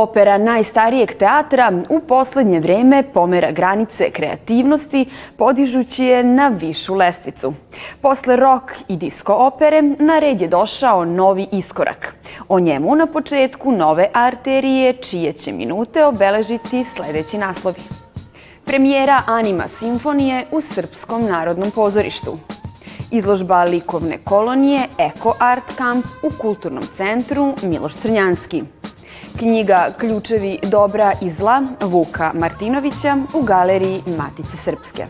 Opera najstarijeg teatra u poslednje vreme pomera granice kreativnosti, podižući je na višu lestvicu. Posle rock i disko opere, na red je došao novi iskorak. O njemu na početku nove arterije, čije će minute obeležiti sledeći naslovi. Premijera Anima simfonije u Srpskom narodnom pozorištu. Izložba likovne kolonije Eko Art Camp u Kulturnom centru Miloš Crnjanski. Knjiga Ključevi dobra i zla Vuka Martinovića u galeriji Matice Srpske.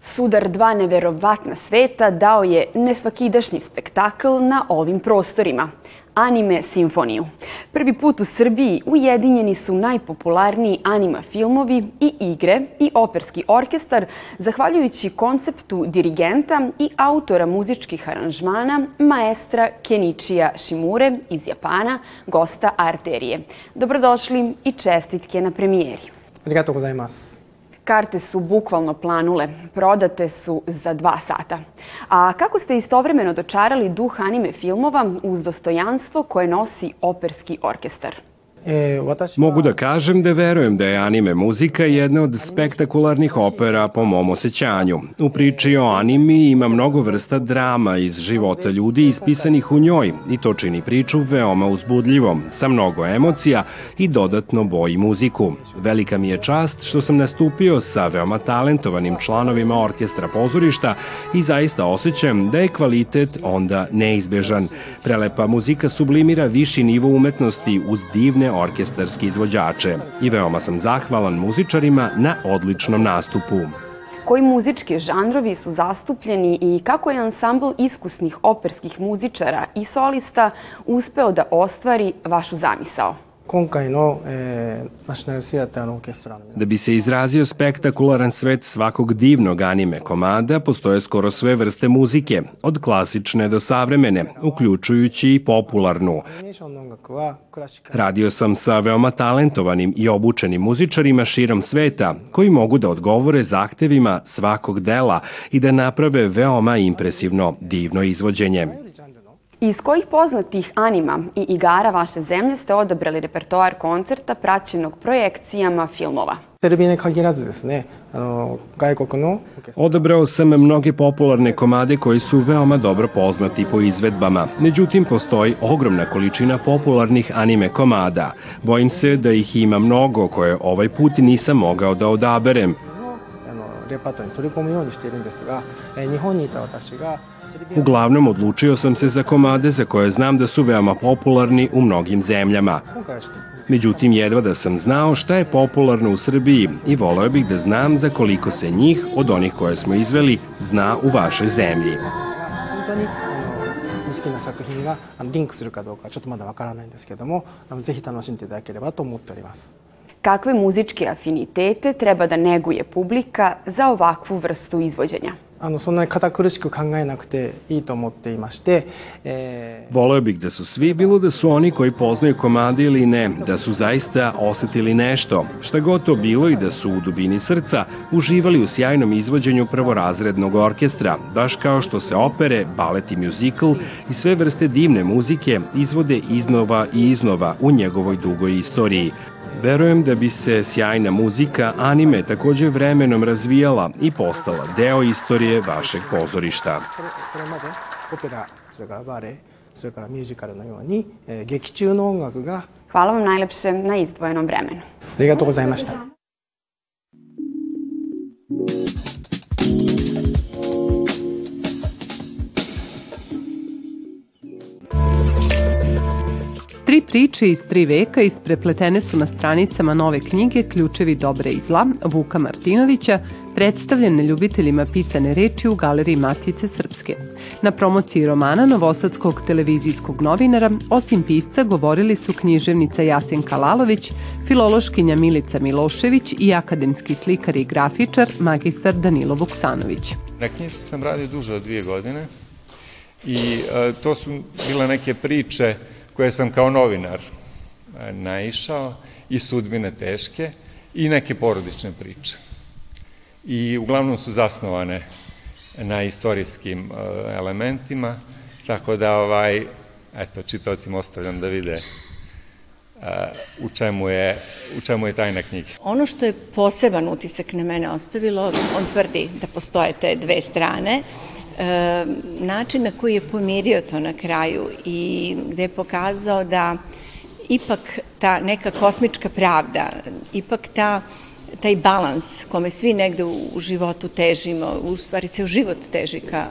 Sudar dva neverovatna sveta dao je nesvakidašnji spektakl na ovim prostorima – Anime Simfoniju. Prvi put u Srbiji ujedinjeni su najpopularniji anima filmovi i igre i operski orkestar, zahvaljujući konceptu dirigenta i autora muzičkih aranžmana, maestra Kenichija Shimure iz Japana, gosta Arterije. Dobrodošli i čestitke na premijeri. Arigato gozaimasu. Karte su bukvalno planule, prodate su za dva sata. A kako ste istovremeno dočarali duh anime filmova uz dostojanstvo koje nosi operski orkestar? E, Mogu da kažem da verujem da je anime muzika jedna od spektakularnih opera po mom osjećanju. U priči o animi ima mnogo vrsta drama iz života ljudi ispisanih u njoj i to čini priču veoma uzbudljivom, sa mnogo emocija i dodatno boji muziku. Velika mi je čast što sam nastupio sa veoma talentovanim članovima orkestra pozorišta i zaista osjećam da je kvalitet onda neizbežan. Prelepa muzika sublimira viši nivo umetnosti uz divne orkestarske izvođače i veoma sam zahvalan muzičarima na odličnom nastupu. Koji muzički žanrovi su zastupljeni i kako je ansambl iskusnih operskih muzičara i solista uspeo da ostvari vašu zamisao? Da bi se izrazio spektakularan svet svakog divnog anime komada, postoje skoro sve vrste muzike, od klasične do savremene, uključujući i popularnu. Radio sam sa veoma talentovanim i obučenim muzičarima širom sveta, koji mogu da odgovore zahtevima svakog dela i da naprave veoma impresivno divno izvođenje. Iz kojih poznatih anima i igara vaše zemlje ste odabrali repertoar koncerta praćenog projekcijama filmova? Odabrao sam mnoge popularne komade koji su veoma dobro poznati po izvedbama. Međutim, postoji ogromna količina popularnih anime komada. Bojim se da ih ima mnogo koje ovaj put nisam mogao da odaberem. レパートに取り込むようにしているんですが、えー、日本にいた私が Uglavnom, odlučio sam se za komade za koje znam da su veoma popularni u mnogim zemljama. 今回はちょっと Međutim, jedva da sam znao šta je popularno u Srbiji i voleo bih da znam za koliko se njih, od onih koje smo izveli, zna u vašoj zemlji. 本当にあの好きな作品があのリンクするかどうかはちょっとまだわからないんですけどもあのぜひ楽しんでいただければと思っております。 Kakve muzičke afinitete treba da neguje publika za ovakvu vrstu izvođenja? あのそんなに堅苦しく考えなくていいと思っていまして、えー Voleo bih da su svi, bilo da su oni koji poznaju komade ili ne, da su zaista osetili nešto, šta god to bilo i da su u dubini srca uživali u sjajnom izvođenju prvorazrednog orkestra, baš kao što se opere, balet i muzikl i sve vrste divne muzike izvode iznova i iznova u njegovoj dugoj istoriji. Verujem da bi se sjajna muzika anime takođe vremenom razvijala i postala deo istorije vašeg pozorišta. これこれまでオペラそれからバレエそれからミュージカルのように、えー劇中の音楽が Hvala vam najlepše na izdvojenom vremenu. ありがとうございました。 Tri priče iz tri veka isprepletene su na stranicama nove knjige Ključevi dobre i zla Vuka Martinovića, predstavljene ljubiteljima pisane reči u galeriji Matice Srpske. Na promociji romana novosadskog televizijskog novinara, osim pisca, govorili su književnica Jasenka Lalović, filološkinja Milica Milošević i akademski slikar i grafičar magistar Danilo Vuksanović. Na knjizi sam radio duže od dvije godine i e, to su bile neke priče koje sam kao novinar e, naišao i sudbine teške i neke porodične priče. I uglavnom su zasnovane na istorijskim elementima, tako da ovaj, eto, čitavcima ostavljam da vide u čemu je, u čemu je tajna knjige. Ono što je poseban utisak na mene ostavilo, on tvrdi da postoje te dve strane, e, način na koji je pomirio to na kraju i gde je pokazao da ipak ta neka kosmička pravda, ipak ta taj balans kome svi negde u životu težimo, u stvari ceo život teži ka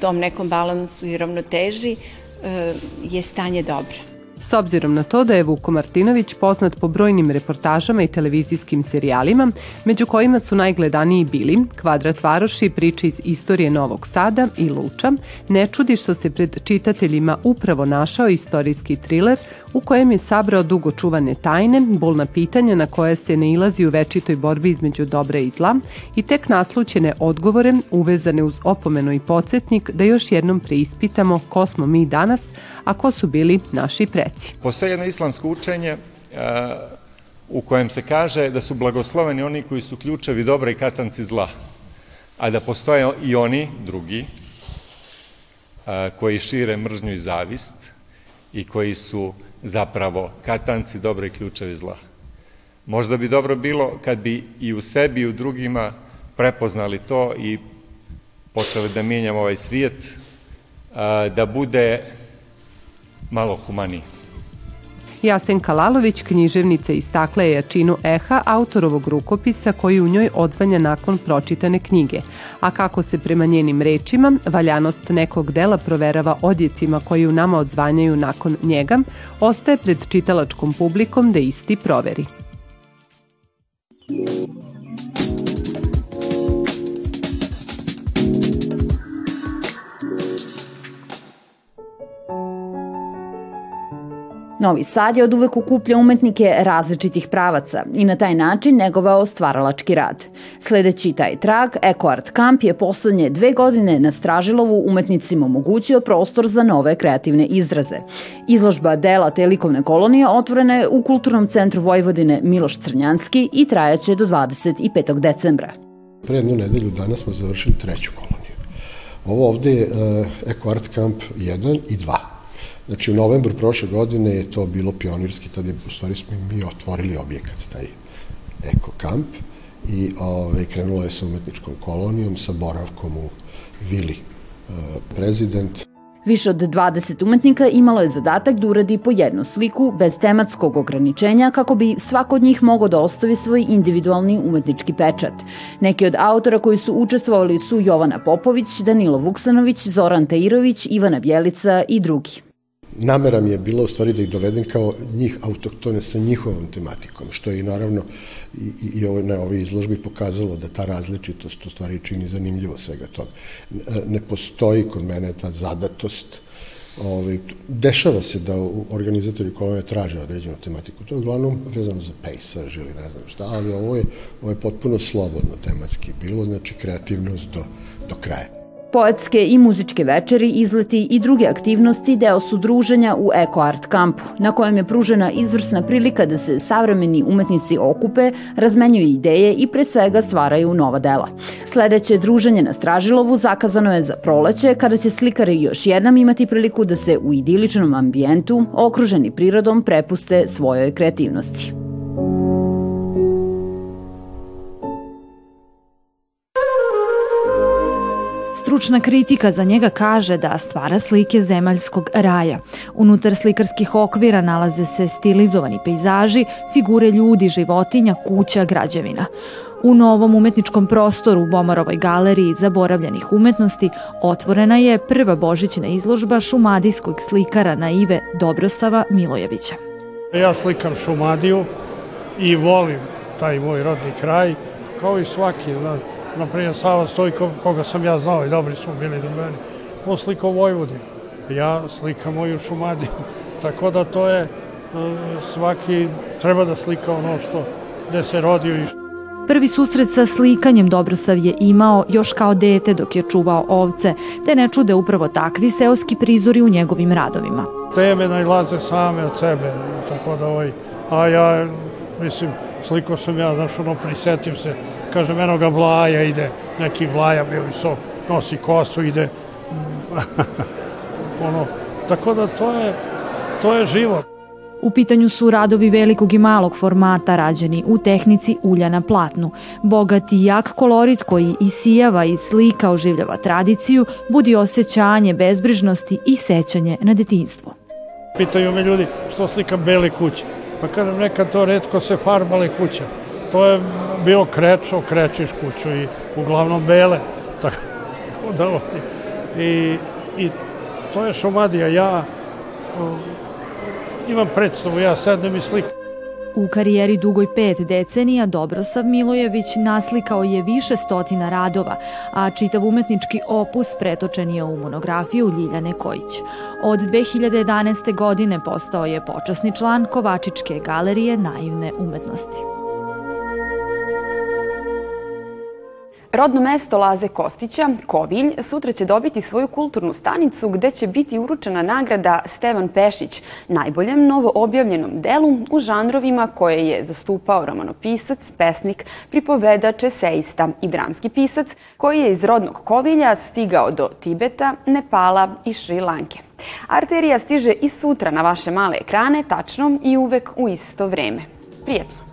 tom nekom balansu i ravnoteži, e, je stanje dobro. S obzirom na to da je Vuko Martinović poznat po brojnim reportažama i televizijskim serijalima, među kojima su najgledaniji bili Kvadrat Varoši, priče iz istorije Novog Sada i Luča, ne čudi što se pred čitateljima upravo našao istorijski triler u kojem je sabrao dugo čuvane tajne, bolna pitanja na koje se ne ilazi u večitoj borbi između dobra i zla i tek naslućene odgovore uvezane uz opomenu i podsjetnik da još jednom preispitamo ko smo mi danas, a ko su bili naši preci. Postoje jedno islamsko učenje u kojem se kaže da su blagosloveni oni koji su ključevi dobra i katanci zla, a da postoje i oni, drugi, koji šire mržnju i zavist i koji su zapravo katanci dobra i ključevi zla. Možda bi dobro bilo kad bi i u sebi i u drugima prepoznali to i počeli da mijenjamo ovaj svijet, da bude malo humaniji. Jasenka Lalović, književnica, istakla je jačinu eha autorovog rukopisa koji u njoj odzvanja nakon pročitane knjige, a kako se prema njenim rečima valjanost nekog dela proverava odjecima koji u nama odzvanjaju nakon njega, ostaje pred čitalačkom publikom da isti proveri. Novi Sad je od uvek okuplja umetnike različitih pravaca i na taj način negovao stvaralački rad. Sledeći taj trag, Eco Art Camp je poslednje dve godine na Stražilovu umetnicima omogućio prostor za nove kreativne izraze. Izložba dela te likovne kolonije otvorena je u Kulturnom centru Vojvodine Miloš Crnjanski i trajaće do 25. decembra. Pre jednu nedelju danas smo završili treću koloniju. Ovo ovde je Eco Art Camp 1 i 2 Znači, u novembru prošle godine je to bilo pionirski, tada je, u stvari smo mi otvorili objekat, taj eko kamp, i ove, ovaj, krenulo je sa umetničkom kolonijom, sa boravkom u vili e, prezident. Više od 20 umetnika imalo je zadatak da uradi po jednu sliku bez tematskog ograničenja kako bi svako od njih mogao da ostavi svoj individualni umetnički pečat. Neki od autora koji su učestvovali su Jovana Popović, Danilo Vuksanović, Zoran Tairović, Ivana Bjelica i drugi namera mi je bila u stvari da ih dovedem kao njih autoktone sa njihovom tematikom, što je i naravno i, i, i ovo, na ovoj izložbi pokazalo da ta različitost u stvari čini zanimljivo svega toga. Ne postoji kod mene ta zadatost, ovaj, dešava se da organizatori kolone traže određenu tematiku. To je uglavnom vezano za pejsaž ili ne znam šta, ali ovo je, ovo je potpuno slobodno tematski bilo, znači kreativnost do, do kraja. Poetske i muzičke večeri, izleti i druge aktivnosti deo su druženja u Eko Art kampu, na kojem je pružena izvrsna prilika da se savremeni umetnici okupe, razmenjuju ideje i pre svega stvaraju nova dela. Sledeće druženje na Stražilovu zakazano je za proleće, kada će slikari još jednom imati priliku da se u idiličnom ambijentu, okruženi prirodom, prepuste svojoj kreativnosti. Stručna kritika za njega kaže da stvara slike zemaljskog raja. Unutar slikarskih okvira nalaze se stilizovani pejzaži, figure ljudi, životinja, kuća, građevina. U novom umetničkom prostoru u Bomarovoj galeriji zaboravljenih umetnosti otvorena je prva božićna izložba šumadijskog slikara naive Dobrosava Milojevića. Ja slikam Šumadiju i volim taj moj rodni kraj, kao i svaki, znači naprimjer Sava Stojko, koga sam ja znao i dobri smo bili drugari, on slikao Vojvodinu. Ja slikam moju Šumadiju. Tako da to je e, svaki treba da slika ono što gde se rodio i Prvi susret sa slikanjem Dobrosav je imao još kao dete dok je čuvao ovce, te ne čude upravo takvi seoski prizori u njegovim radovima. Teme najlaze same od sebe, tako da ovaj, a ja, mislim, sliko sam ja, znaš, ono, prisetim se kažem, eno ga Vlaja ide, neki Vlaja bili sok, nosi kosu, ide ono, tako da to je, to je život. U pitanju su radovi velikog i malog formata rađeni u tehnici ulja na platnu. Bogat i jak kolorit koji isijava i slika oživljava tradiciju, budi osjećanje bezbrižnosti i sećanje na detinstvo. Pitaju me ljudi što slikam bele kuće. Pa kažem, nekad to redko se farbale kuća. To je bio krečo, krečiš kuću i uglavnom bele. Tako da ovdje. I, I to je šomadija. Ja imam predstavu, ja sedem i slikam. U karijeri dugoj pet decenija Dobrosav Milojević naslikao je više stotina radova, a čitav umetnički opus pretočen je u monografiju Ljiljane Kojić. Od 2011. godine postao je počasni član Kovačičke galerije naivne umetnosti. Rodno mesto Laze Kostića, Kovilj, sutra će dobiti svoju kulturnu stanicu gde će biti uručena nagrada Stevan Pešić, najboljem novo objavljenom delu u žanrovima koje je zastupao romanopisac, pesnik, pripovedač, eseista i dramski pisac koji je iz rodnog Kovilja stigao do Tibeta, Nepala i Šri Lanke. Arterija stiže i sutra na vaše male ekrane, tačno i uvek u isto vreme. Prijetno!